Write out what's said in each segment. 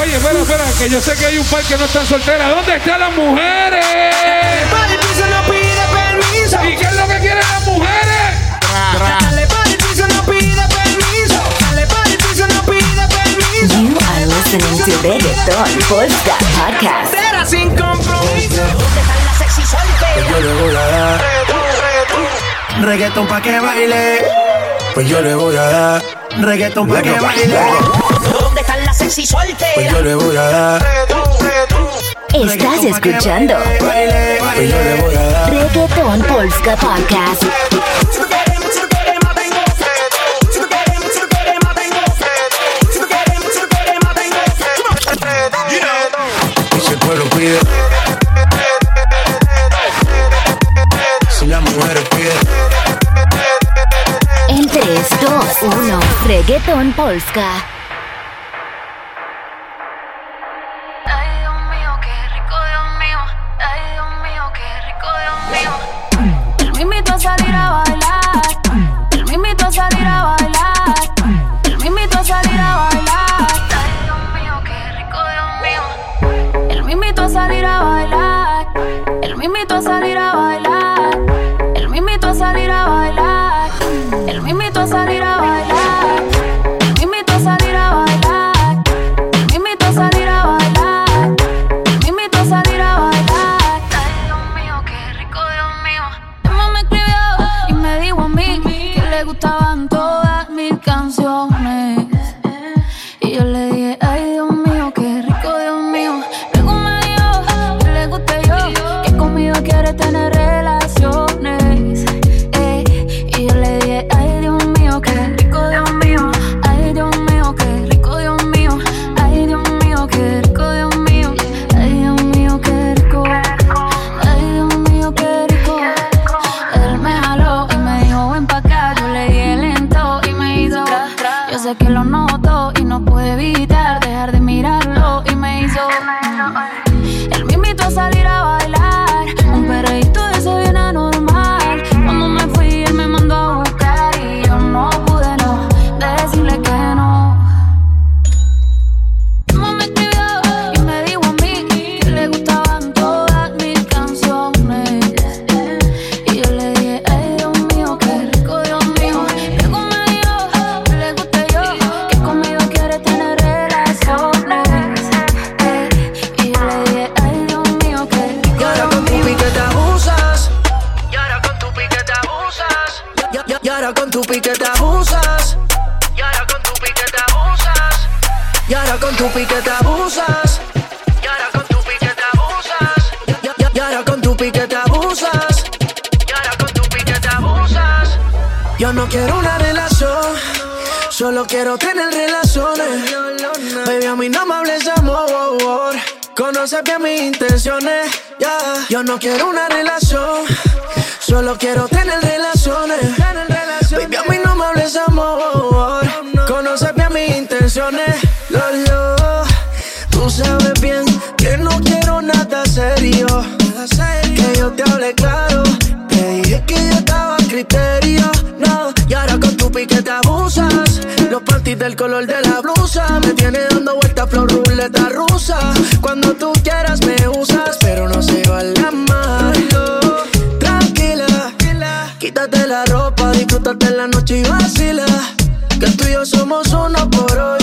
Oye, espera, espera, que yo sé que hay un par que no están solteras. ¿Dónde están las mujeres? El piso no pide permiso. ¿Y qué es lo que quieren las mujeres? Tra, tra. You are listening to Reggaeton Podcast Podcast. Será sin compromiso. ¿Dónde están las sexy solteras? Pues yo le voy a dar. Reggaeton, pa' que baile. Pues yo le voy a dar. Reggaeton pa' que baile sexy pues yo le voy a dar. Estás escuchando pues. Reggaeton Polska Podcast. En 3, Reggaeton Polska. amor. Conoces bien mis intenciones, Lolo. Tú sabes bien que no quiero nada serio. Que yo te hablé claro. Te dije que yo estaba a criterio. No, y ahora con tu pique te abusas. Los panties del color de la blusa me tiene dando vueltas flor ruleta rusa. Cuando tú En la noche y vacila. Que tú y yo somos uno por hoy.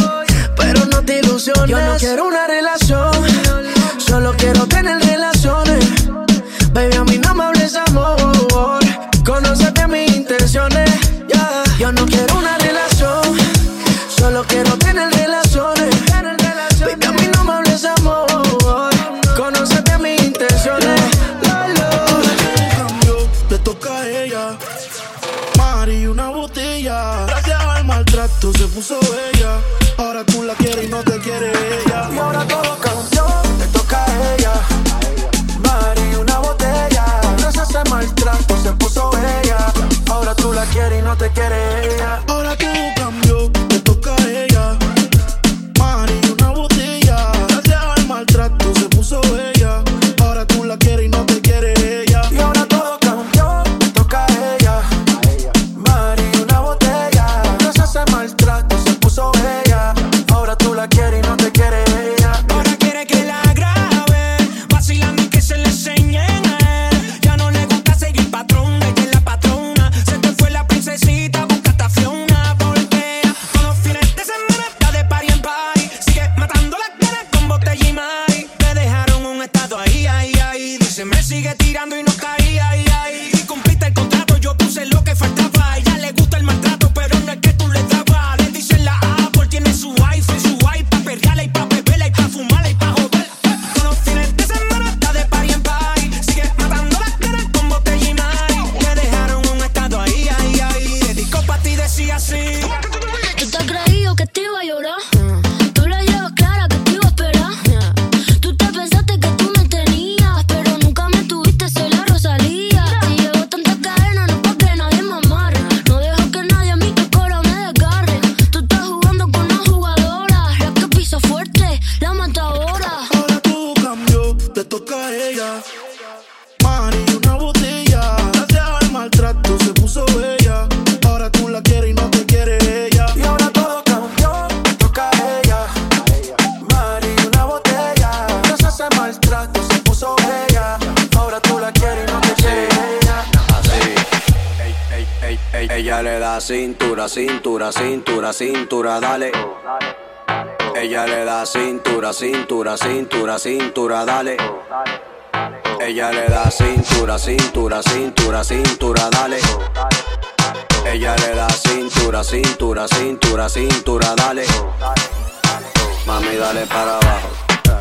Pero no te ilusiones. Yo no quiero una relación cintura, cintura, cintura, dale. Ella le da cintura, cintura, cintura, cintura, dale. Ella le da cintura, cintura, cintura, cintura, dale. Ella le da cintura, cintura, cintura, cintura, dale. Mami, dale para abajo,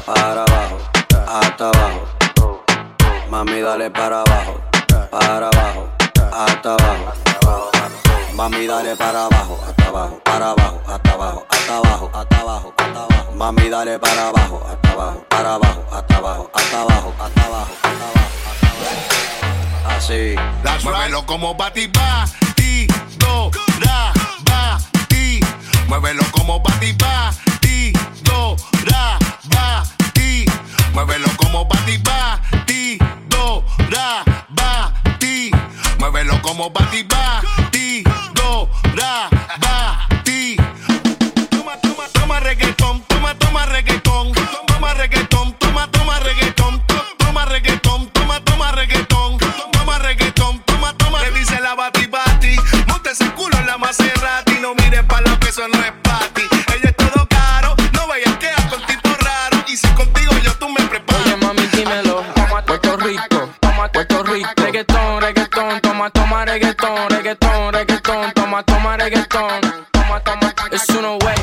para abajo, hasta abajo. Mami, dale para abajo, para abajo, hasta abajo. Mami, dale para abajo, hasta abajo, para abajo, hasta abajo, hasta abajo, hasta abajo, hasta abajo. Mami, dale para abajo, hasta abajo, para abajo, hasta abajo, hasta abajo, hasta abajo, hasta abajo. Así. Muévelo como bati bati, do, ra, bati. Muévelo como bati bati, do, ra, bati. Muévelo como bati bati, do, ra, bati. Muévelo como bati bati, do, ra, bati. Toma, toma, toma reggaetón, toma, toma reggaetón, toma reggaetón, toma, toma reggaetón, to- toma reggaetón, toma, toma reggaetón, toma reggaetón, toma, toma. Le dice la bati bati, monte ese culo toma, toma reggaetón, reggaetón, reggaetón, toma, toma reggaetón. Toma, toma, it's uno way,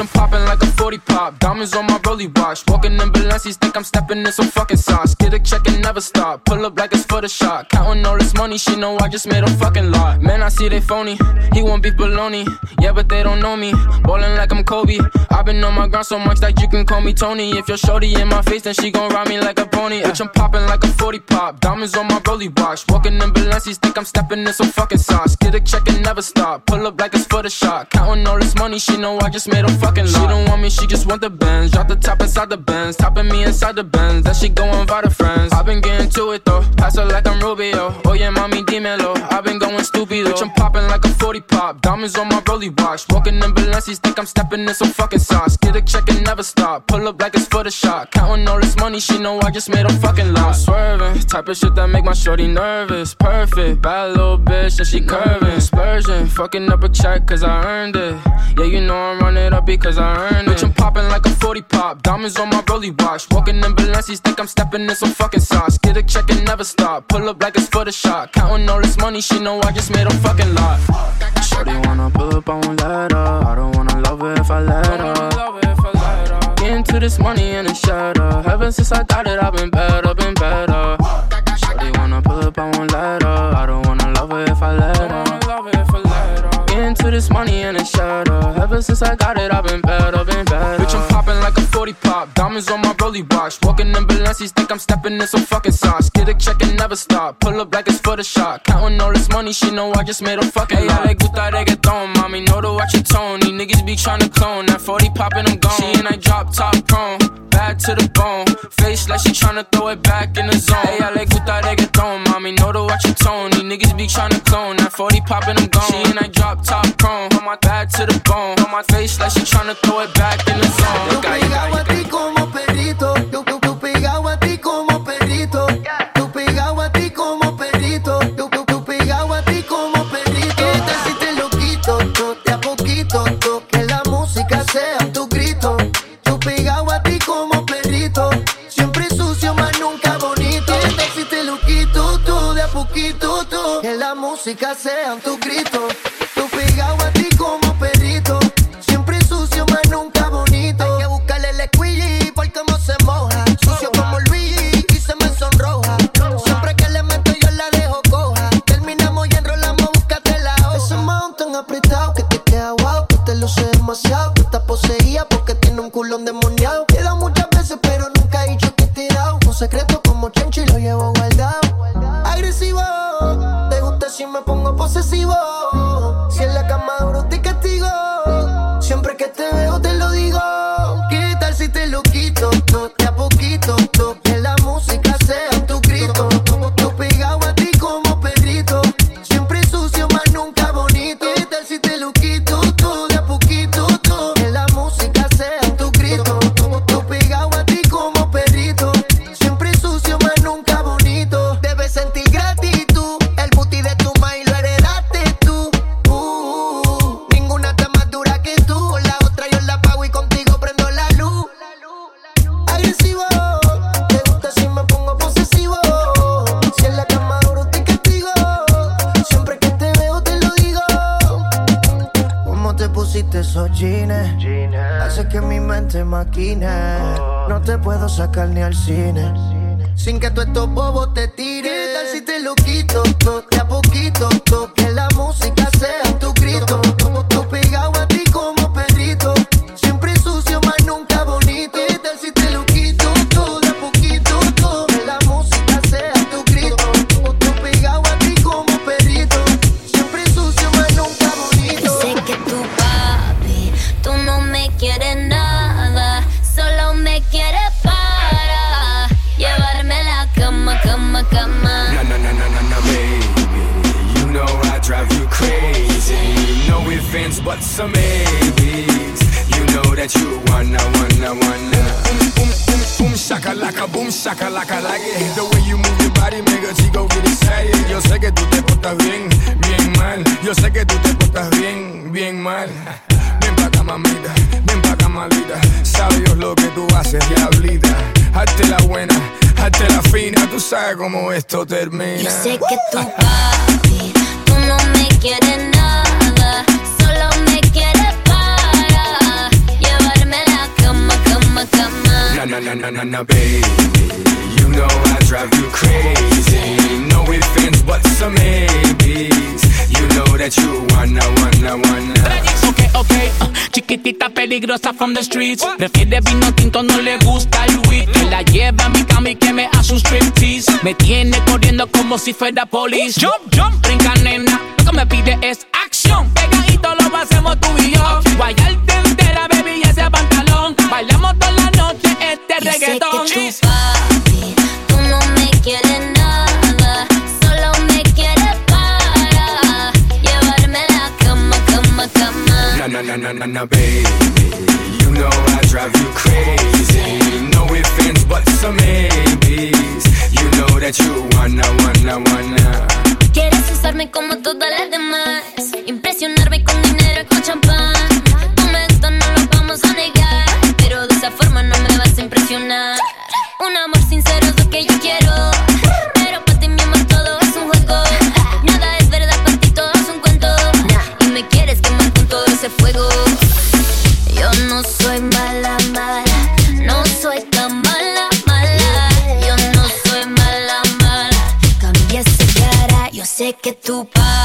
I'm popping like a 40 pop. Diamonds on my rolly watch. Walking in Balenci's, think I'm stepping in some fucking sauce. Get a check and never stop. Pull up like it's for the shot. Counting all this money, she know I just made a fucking lot. Man, I see they phony. He want beef baloney. Yeah, but they don't know me. Ballin' like I'm Kobe. I've been on my grind so much that you can call me Tony. If you're shorty in my face, then she gon' ride me like a pony. Bitch, I'm popping like a 40 pop. Diamonds on my rolly watch. Walking in Balenci's, think I'm stepping in some fucking sauce. Get a check and never stop. Pull up like it's for the shot. Counting all this money, she know I just made a fucking lot. She don't want me, she just want the Benz. Drop the top inside the Benz. Topping me inside the Benz. That she go invite her friends. I've been getting to it though. Pass her like I'm Rubio. Oh yeah, mommy, dímelo. I've been going stupid though. Bitch, I'm popping like a 40 pop. Diamonds on my rolly watch. Walking in Balenci's, think I'm stepping in some fucking sauce. Get a check and never stop. Pull up like it's for the shot. Counting all this money, she know I just made a fucking lot. Swerving. Type of shit that make my shorty nervous. Perfect. Bad little bitch, and she curving. Splurging. Fucking up a check cause I earned it. Yeah, you know I'm running up because I earn it. Bitch, I'm popping like a 40 pop. Diamonds on my rolly watch. Walking in Balenci's, think I'm stepping in some fucking sauce. Get a check and never stop. Pull up like it's for the shot. Counting all this money, she know I just made a fucking lot. Shorty wanna pull up, I won't let her. I don't wanna love her if I let her. Get into this money in a shadow. Ever since I got it, I've been better, been better. Shorty wanna pull up, I won't let her. I don't wanna love her if I let her. Into this money in a shadow. Ever since I got it, I've been better, been better. Bitch, I'm popping like a 40 pop. Diamonds on my rolly watch. Walking in Balenci's, think I'm stepping in some fucking sauce. Get a check and never stop. Pull up like it's for the shot. Counting all this money, she know I just made a fucking Hey, I like gusta reggaeton, mommy. Know to watch your tone. These niggas be trying to clone. That 40 poppin', I'm gone. She in that drop top prone. Bad to the bone. Face like she trying to throw it back in the zone. Hey, I like gusta reggaeton, mommy. Know to watch your tone. These niggas be trying to clone. That 40 poppin', I'm gone. She in that drop top prone. On my bad to the bone. On my face like she tryna throw it back in the zone. Yo pegado a ti como perrito, yo, yo, yo pegado a ti como perrito, yo pegado a ti como perrito, yo, yo, yo pegado a ti como perrito. ¿Qué tal si te lo quito, to, de a poquito, to, que la música sea tu grito? Yo pegado a ti como perrito, siempre sucio más nunca bonito. ¿Qué si te lo quito, to, de a poquito, to, que la música sea tu grito? está from the streets. Prefiere vino tinto, no le gusta el weed. La lleva a mi cama que me hace un striptease. Me tiene corriendo como si fuera police. Jump, jump, brinca, nena. Lo que me pide es acción. Pegadito lo hacemos tú y yo. Guayarte entera, baby, y ese pantalón. Bailamos toda la noche este reggaetón. na na na na baby. You know I drive you crazy. No ifs, ands, buts, or maybes. You know that you wanna, wanna, wanna Quieres usarme como todas las demás. Impresionarme con. que tú pagas.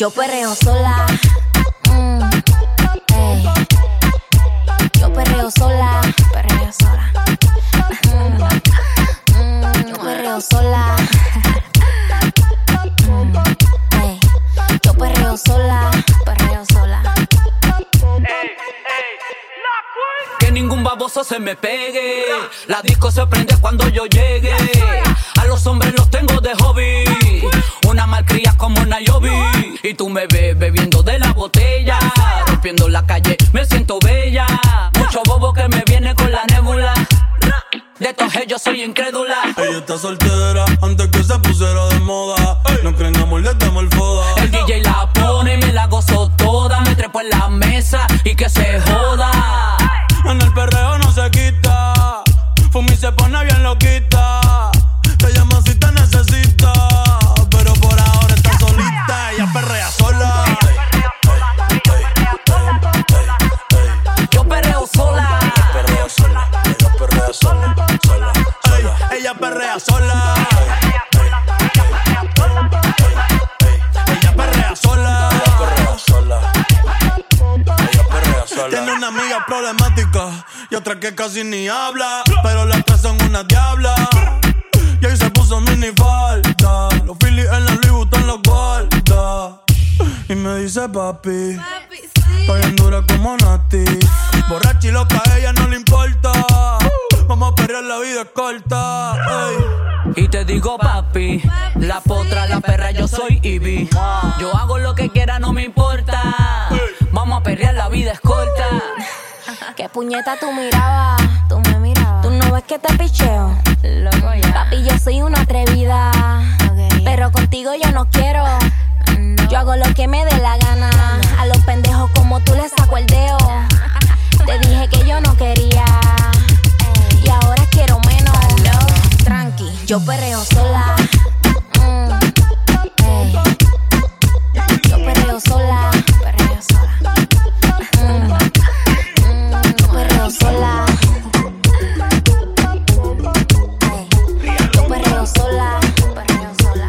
Yo perreo sola. Mm, ey. Yo perreo sola, perreo sola. Mm, mm, yo perreo sola. Mm, ey. Yo perreo sola, perreo sola. Que ningún baboso se me pegue. La disco se prende cuando yo llegue. A los hombres los tengo de hobby. Una malcria como Nayobi. Y tú me ves bebiendo de la botella. Rompiendo la calle, me siento bella. Mucho bobo que me viene con la nébula. De todos ellos soy incrédula. Ella está soltera antes que se pusiera de moda. No creen amor, le damos el foda. El DJ la pone y me la gozo toda. Me trepo en la mesa y que se joda. En el perreo no se quita. Fumi se pone bien loquita. Perrea sola. Ella perrea sola. Ella perrea sola. Ella perrea sola. Tiene una amiga problemática y otra que casi ni habla. Pero las tres son una diabla. Y ahí se puso mini falta. Los Phillies en la Louis Vuitton los guarda. Y me dice papi. Está bien dura como Nati. Borracha y loca, a ella no le importa. Vamos a perrear, la vida es corta. ey. Y te digo papi, la potra, la perra, yo soy Ivy. Yo hago lo que quiera, no me importa. Vamos a perrear, la vida es corta. ¿Qué puñeta tú mirabas? Tú me mirabas. ¿Tú no ves que te picheo? Loco ya. Papi, yo soy una atrevida. Pero contigo yo no quiero. Yo hago lo que me dé la gana. A los pendejos como tú les saco el dedo. Te dije que yo no quería. Yo perreo sola. Mm. Yo perreo sola. Perreo sola. Mm, mm, yo perreo sola. Yo perreo sola. Perreo sola.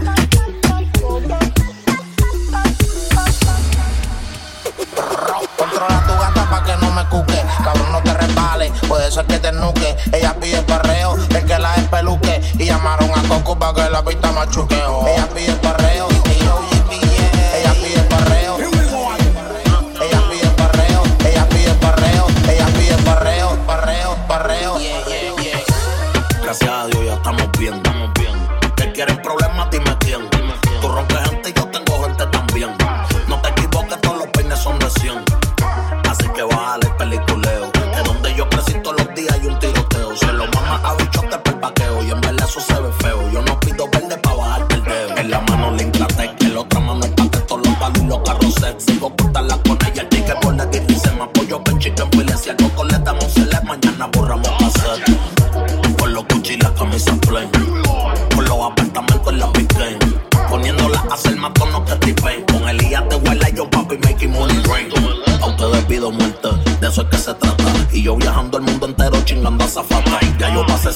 Controla tu gata pa' que no me cuque. Puede ser que te nuque. Ella pide perreo, el que la espeluque. Y llamaron a Coco pa' que la pista machuque. Oh. Ella pide perreo,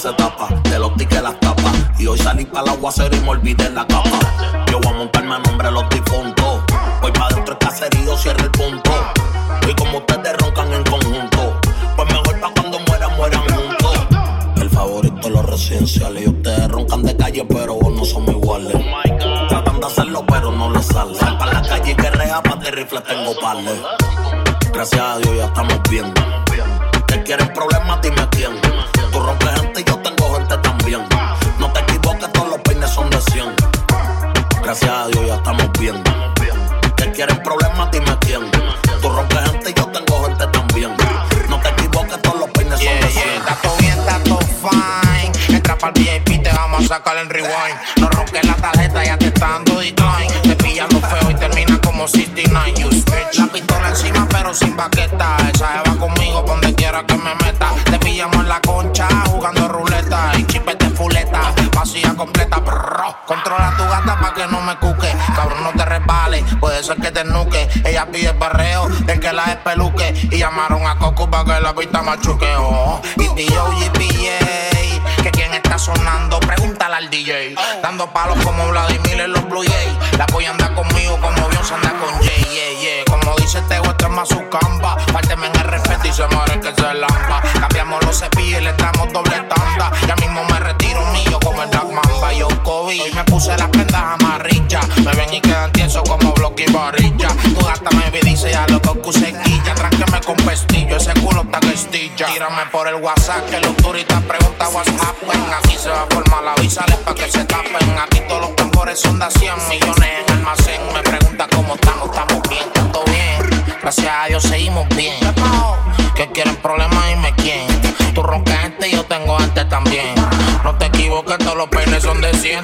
De los tickets las tapas. Y hoy salí para el aguacero y me olvidé la capa. Yo voy a montarme a nombre de los difuntos. Voy para dentro del caserío, cierra el punto. Y como ustedes roncan en conjunto, pues mejor pa' cuando mueran, mueran juntos. El favorito de los residenciales. Y ustedes roncan de calle, pero vos no somos iguales. Tratan de hacerlo, pero no les sale. Sal para la calle y que rea pa' de rifle tengo parle. Gracias a Dios ya estamos eso que te nuque. Ella pide barreo, de que la espeluque Y llamaron a Coco para que la pista machuqueó. Y tío GPA, que quien está sonando, pregúntale al DJ. Dando palos como Vladimir en los Blue Jays. La polla anda conmigo como Beyoncé anda con Jay. Como dice Tego, esto es más. WhatsApp, que los turistas preguntan WhatsApp. Aquí se va a formar la visa, les pa' que se tapen. Aquí todos los tambores son de 100 millones en almacén. Me pregunta cómo estamos, estamos bien, tanto bien. Gracias a Dios seguimos bien. Que quieren problemas, dime quién. Tú roncas gente y yo tengo antes también. No te equivoques, todos los peines son de 100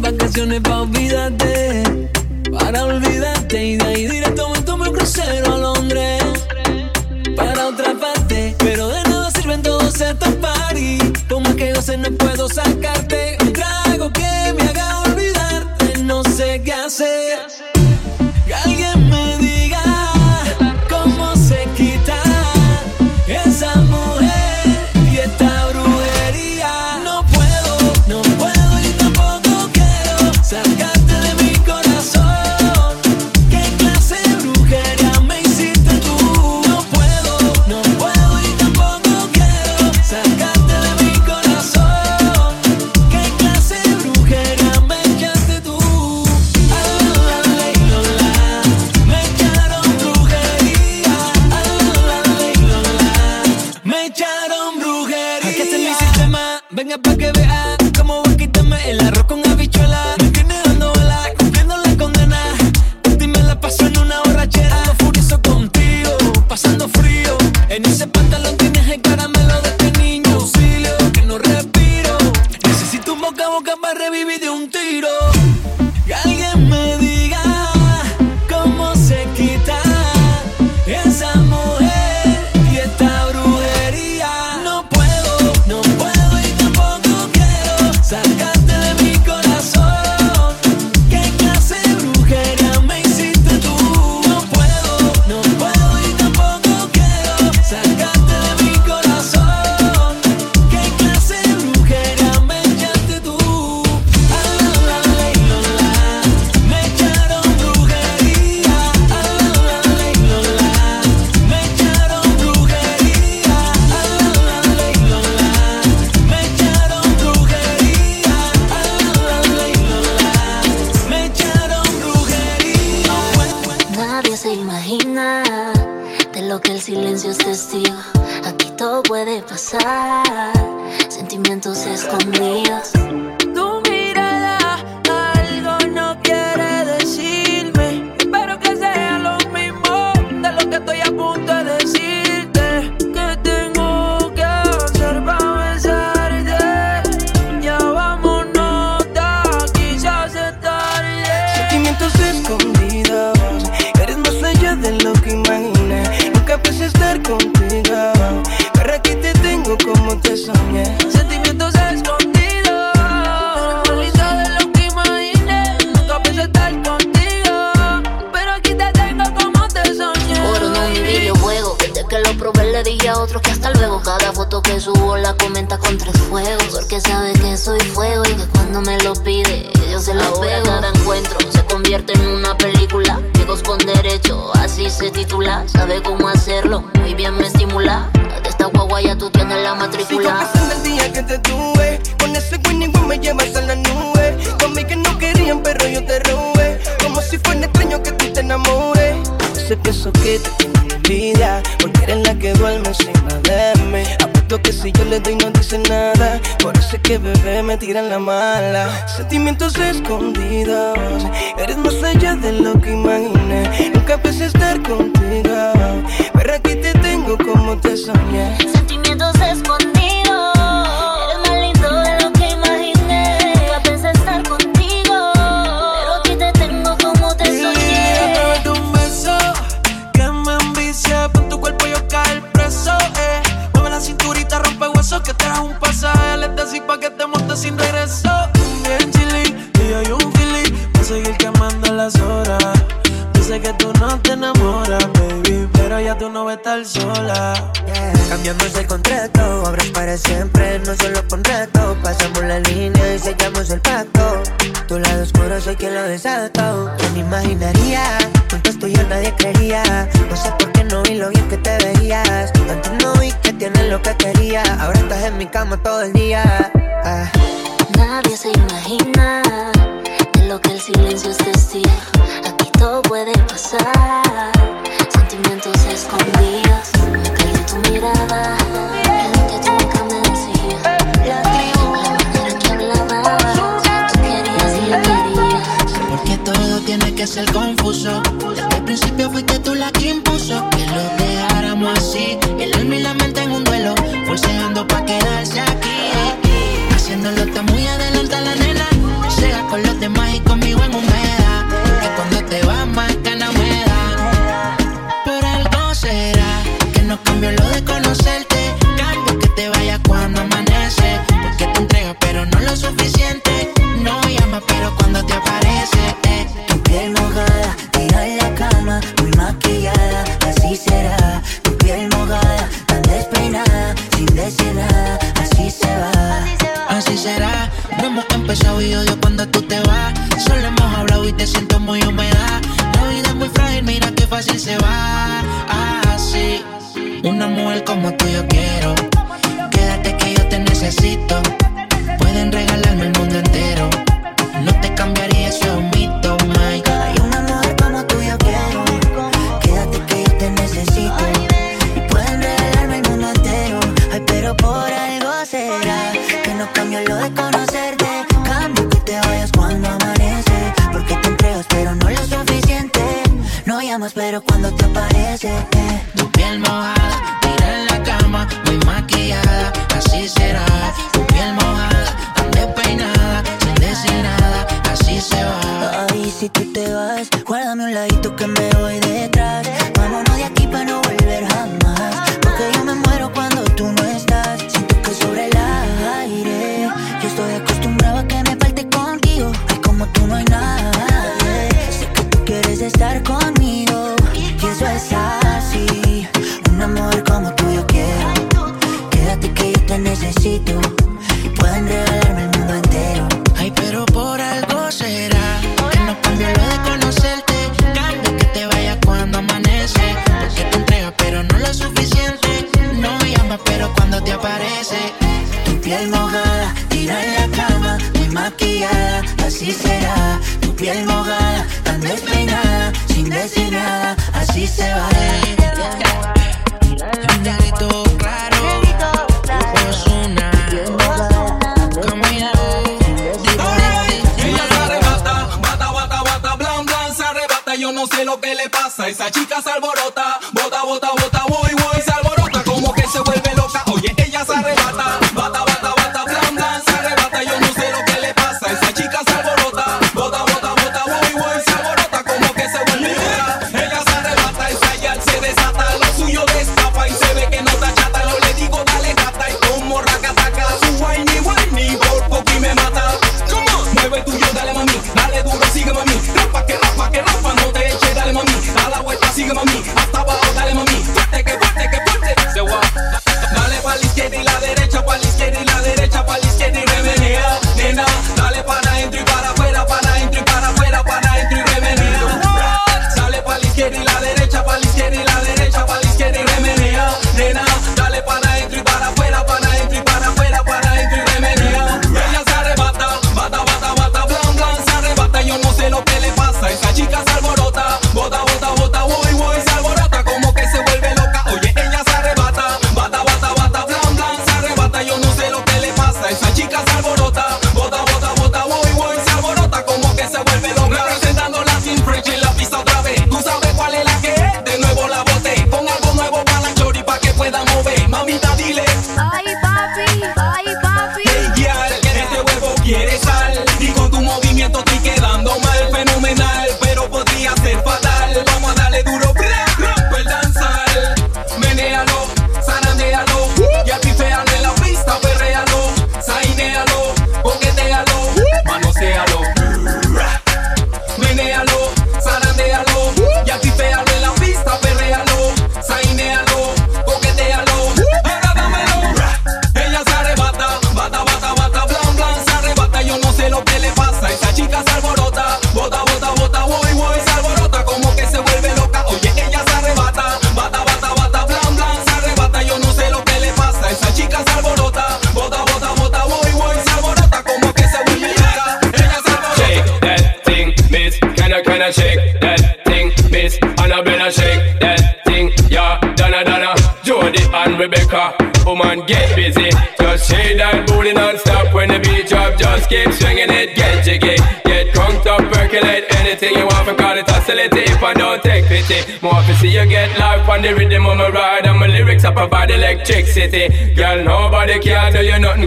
vacaciones pa' olvidarte. tú tienes la matrícula. Sigo pensando el día que te tuve. Con ese Winnie Win me llevas a la nube. Con Conmigo que no querían, pero yo te robé. Como si fuera extraño que tú te enamores. Sé que eso que te tiene vida. Porque eres la que duerme encima de mí Siento que si yo le doy no dice nada. Por eso que bebé me tira en la mala. Sentimientos escondidos. Eres más allá de lo que imaginé. Nunca pensé estar contigo. Pero aquí te tengo como te soñé. Sentimientos escondidos. sin regreso. Bien chilling, y yo hay un feeling. Voy a seguir quemando las horas. Dice que tú no te enamoras, baby. Pero ya tú no vas a estar sola. Yeah. Cambiamos el contrato, ahora es para siempre, no solo con reto. Pasamos la línea y sellamos el pacto. Tu lado oscuro soy quien lo desato. Yo imaginaría, juntos tú y yo nadie creía. No sé que quería. Ahora estás en mi cama todo el día. Ah. Nadie se imagina de lo que el silencio es testigo. Aquí todo puede pasar. Sentimientos escondidos. Caí en tu mirada. Y lo que tú nunca me decías. La tribu, la manera en que hablabas. Tú querías y yo quería. Porque todo tiene que ser confuso. Desde el principio fuiste tú la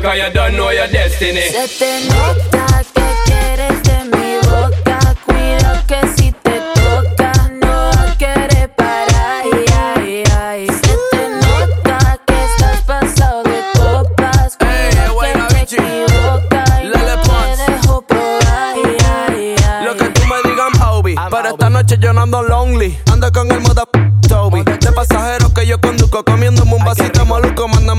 cause you don't destiny. Se te nota que quieres de mi boca, cuido que si te toca no quieres parar. Se te nota que estás pasado de copas, cuido hey, que te Lele no te dejo probar. Lo que tú me digas, Hobby, pero esta noche yo no ando lonely, ando con el moda...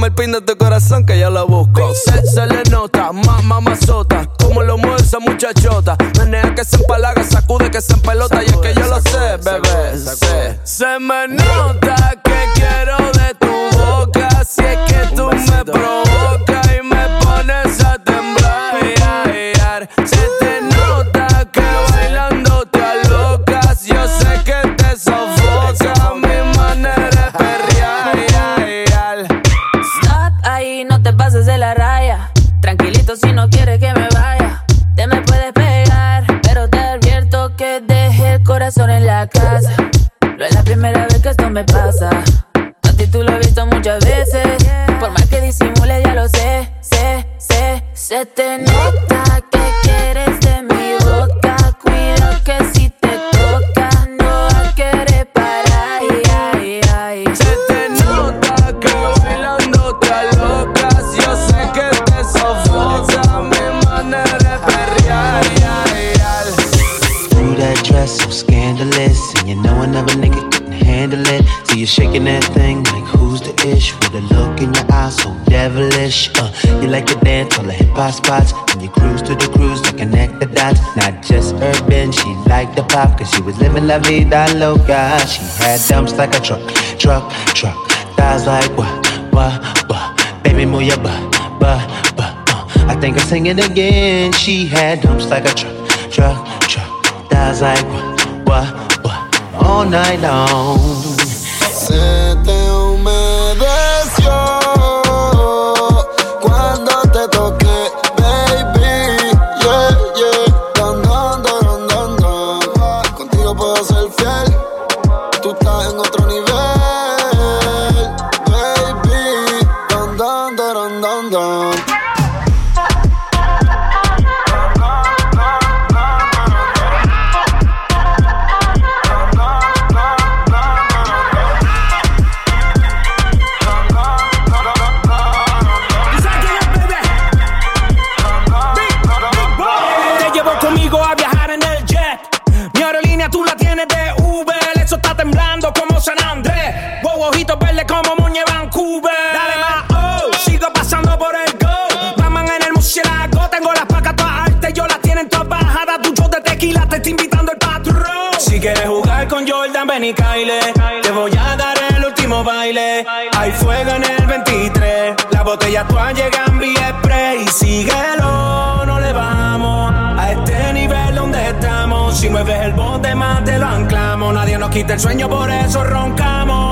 el pin de tu corazón que ya lo busco. Se, le nota, más ma, mamazota, como lo mueve esa muchachota. Menea que se empalaga, sacude que se empelota. Y es que yo lo sé, bebé, sacude, se me nota. en la casa. No es la primera vez que esto me pasa. A ti tú lo he visto muchas veces. Por más que disimule, ya lo sé, sé, sé, se te nota. You like to dance all the hip hop spots. And you cruise to the cruise to connect the dots. Not just urban, she liked the pop. Cause she was living la vida loca. She had dumps like a truck, truck, truck. Thighs like wah, wah, wah. Baby, move your butt, butt, butt. Uh. I think I'm singing again. She had dumps like a truck, truck, truck. Thighs like wah, wah, wah. All night long. mi Te voy a dar el último baile. Hay fuego en el 23. Las botellas tú llegan vía spray. Síguelo, no le bajamos. A este nivel donde estamos. Si mueves el bote más te lo anclamos. Nadie nos quita el sueño, por eso roncamos.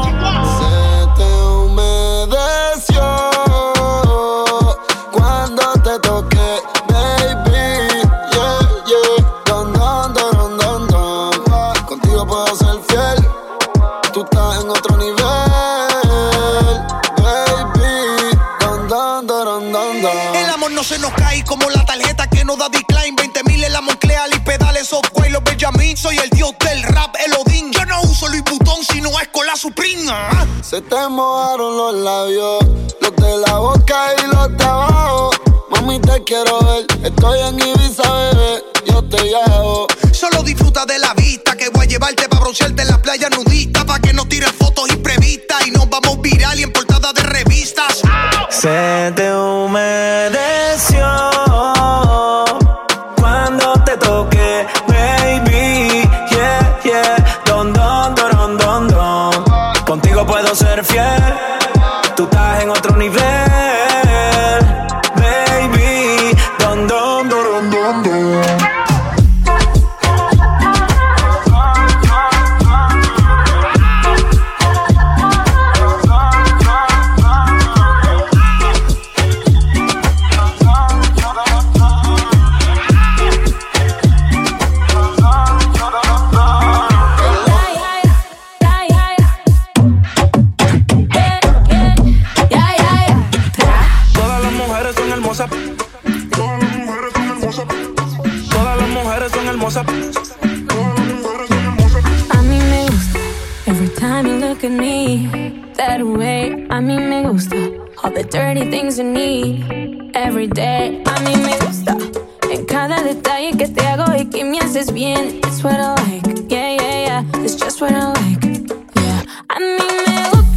look at me that way. I mean, me gusta all the dirty things you need every day. I mean, me gusta en cada detalle que te hago y que me haces bien. It's what I like, yeah, yeah, yeah. It's just what I like, yeah. I mean, me gusta.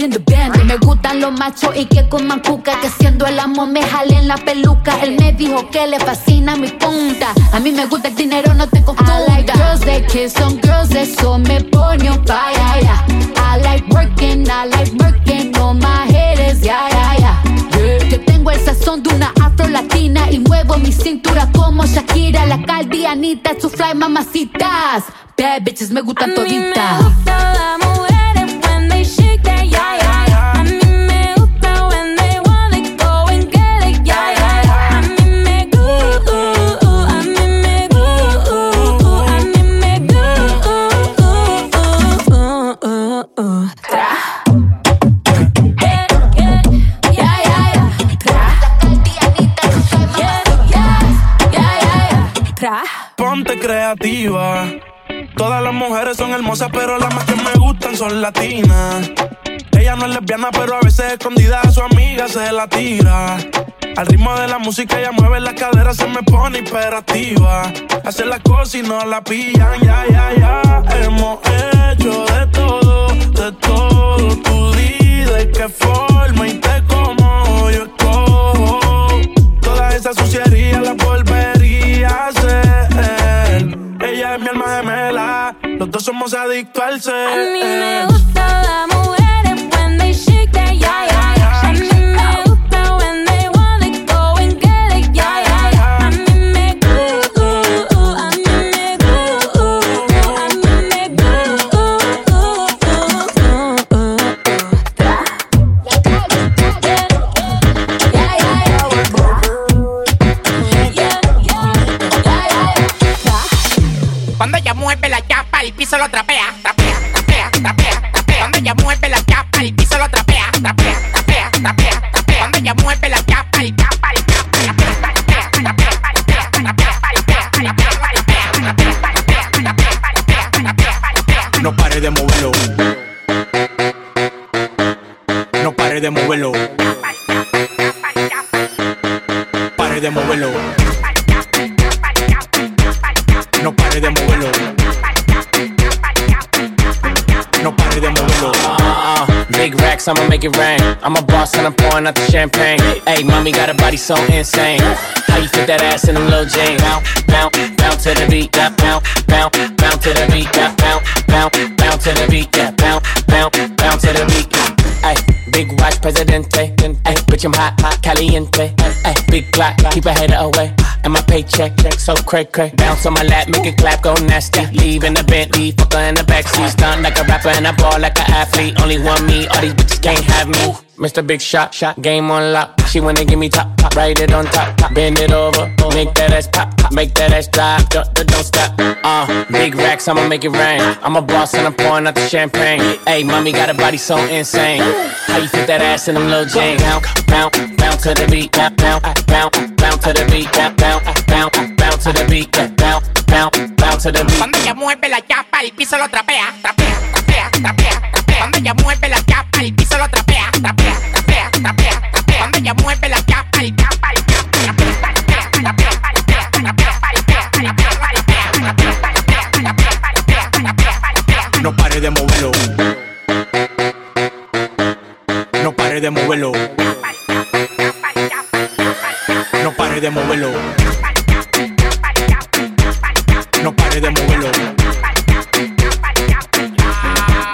In the band. Me gustan los machos y que coman cuca. Que siendo el amo me jale en la peluca. Él me dijo que le fascina mi punta. A mí me gusta el dinero, no te confunda. I like girls that kiss on girls, eso me pone on fire. Yeah. I like working, I like working on my is yeah, yeah, yeah. Yo tengo el sazón de una afro latina y muevo mi cintura como Shakira, la caldianita, su fly mamacitas. Bad bitches me gustan toditas. when Ponte creativa. Todas las mujeres son hermosas, pero las más que me gustan son latinas. Ella no es lesbiana, pero a veces escondida a su amiga se la tira. Al ritmo de la música ella mueve la cadera, se me pone hiperactiva. Hace las cosas y no la pillan, ya, ya, ya. Hemos hecho de todo, de todo. Tú di de qué forma y te como yo escojo. Toda esa suciería la somos adictos al ser. A mí me gusta las chapa, el piso lo trapea, trapea, trapea, trapea, trapea. Cuando ella mueve la el piso lo trapea, trapea, trapea, trapea, trapea. Ella mueve la chapa, el. No pare de moverlo. No pare de moverlo. Racks, I'ma make it rain. I'm a boss and I'm pouring out the champagne. Hey, mommy got a body so insane. How you fit that ass in them little jeans? Bounce, bounce, bounce to the beat. Yeah, bounce, bounce, bounce to the beat. Yeah, bounce, bounce, bounce to the beat. Yeah, bounce, bounce, bounce to the beat. Ay, big watch, presidente. Ay, bitch, I'm hot, hot, caliente. Ay, big clock, keep a hater away. And my paycheck, check so cray cray. Bounce on my lap, make it clap, go nasty. Leave in the Bentley, fuck her in the backseat. Stunt like a rapper and I ball like an athlete. Only one me, all these bitches can't have me. Mr. Big Shot, shot, game on lock. She wanna give me top, top, ride it on top, top, bend it over, make that ass pop, pop, make that ass drop, don't don't stop. Uh, big racks, I'ma make it rain. I'm a boss and I'm pouring out the champagne. Hey, mommy got a body so insane. How you fit that ass in them little jeans? Bounce, bounce, to the beat, bounce, bounce, bounce, bounce to the beat, bounce, bounce, bounce, bounce to the beat, bounce, bounce, bounce to the beat. Cuando ella mueve la chapa, el piso lo trapea, trapea, trapea, trapea, trapea. Cuando ella mueve la chapa, el piso lo trapea, trapea, trapea, trapea, trapea. Cuando ella mueve la chapa, el chapa, el chapa, trapea, trapea, trapea, trapea, trapea, trapea, trapea, trapea, trapea, trapea, trapea. No pare de moverlo. No pare de moverlo. De moverlo. No pare de moverlo.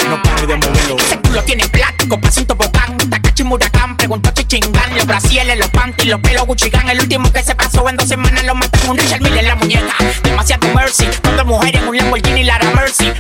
No pare de moverlo. Ese culo tiene plástico, pasa un tobogán, Takachi Murakán, preguntó Chichingán, los brasieles, los panties, los pelos Guccigan, el último que se pasó en dos semanas lo matan un Richard Mille en la muñeca, demasiado mercy, cuatro mujeres un Lamborghini Lara Mercy,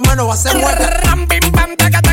con esto, por lo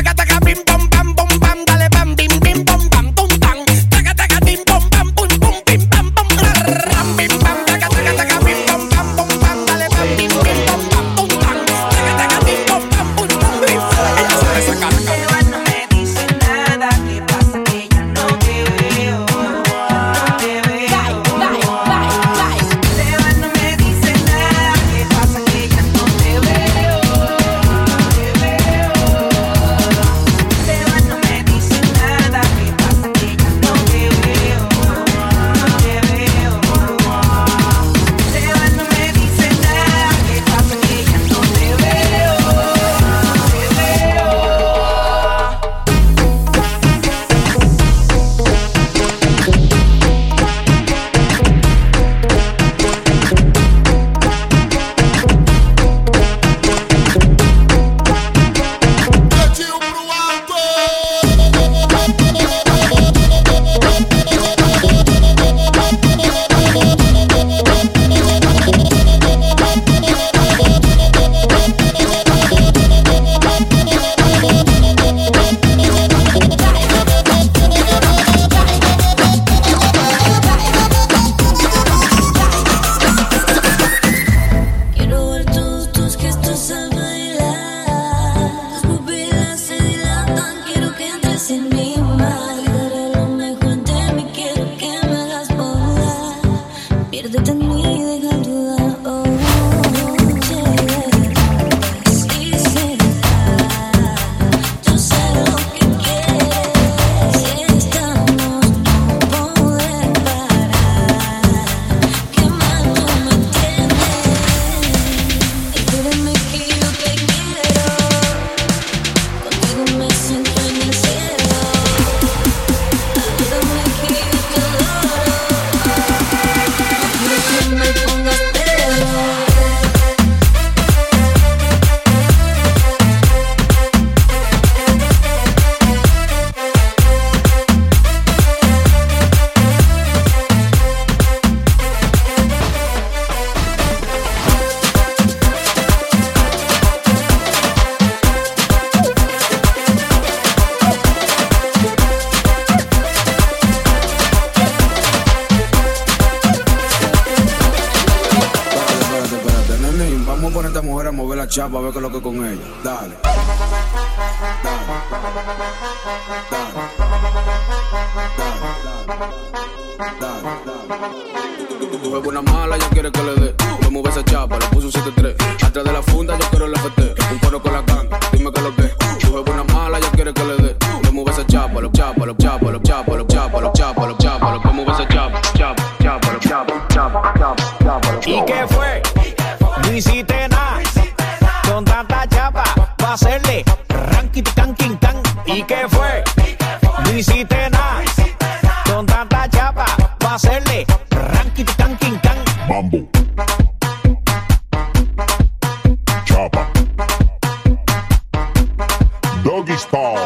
baseball.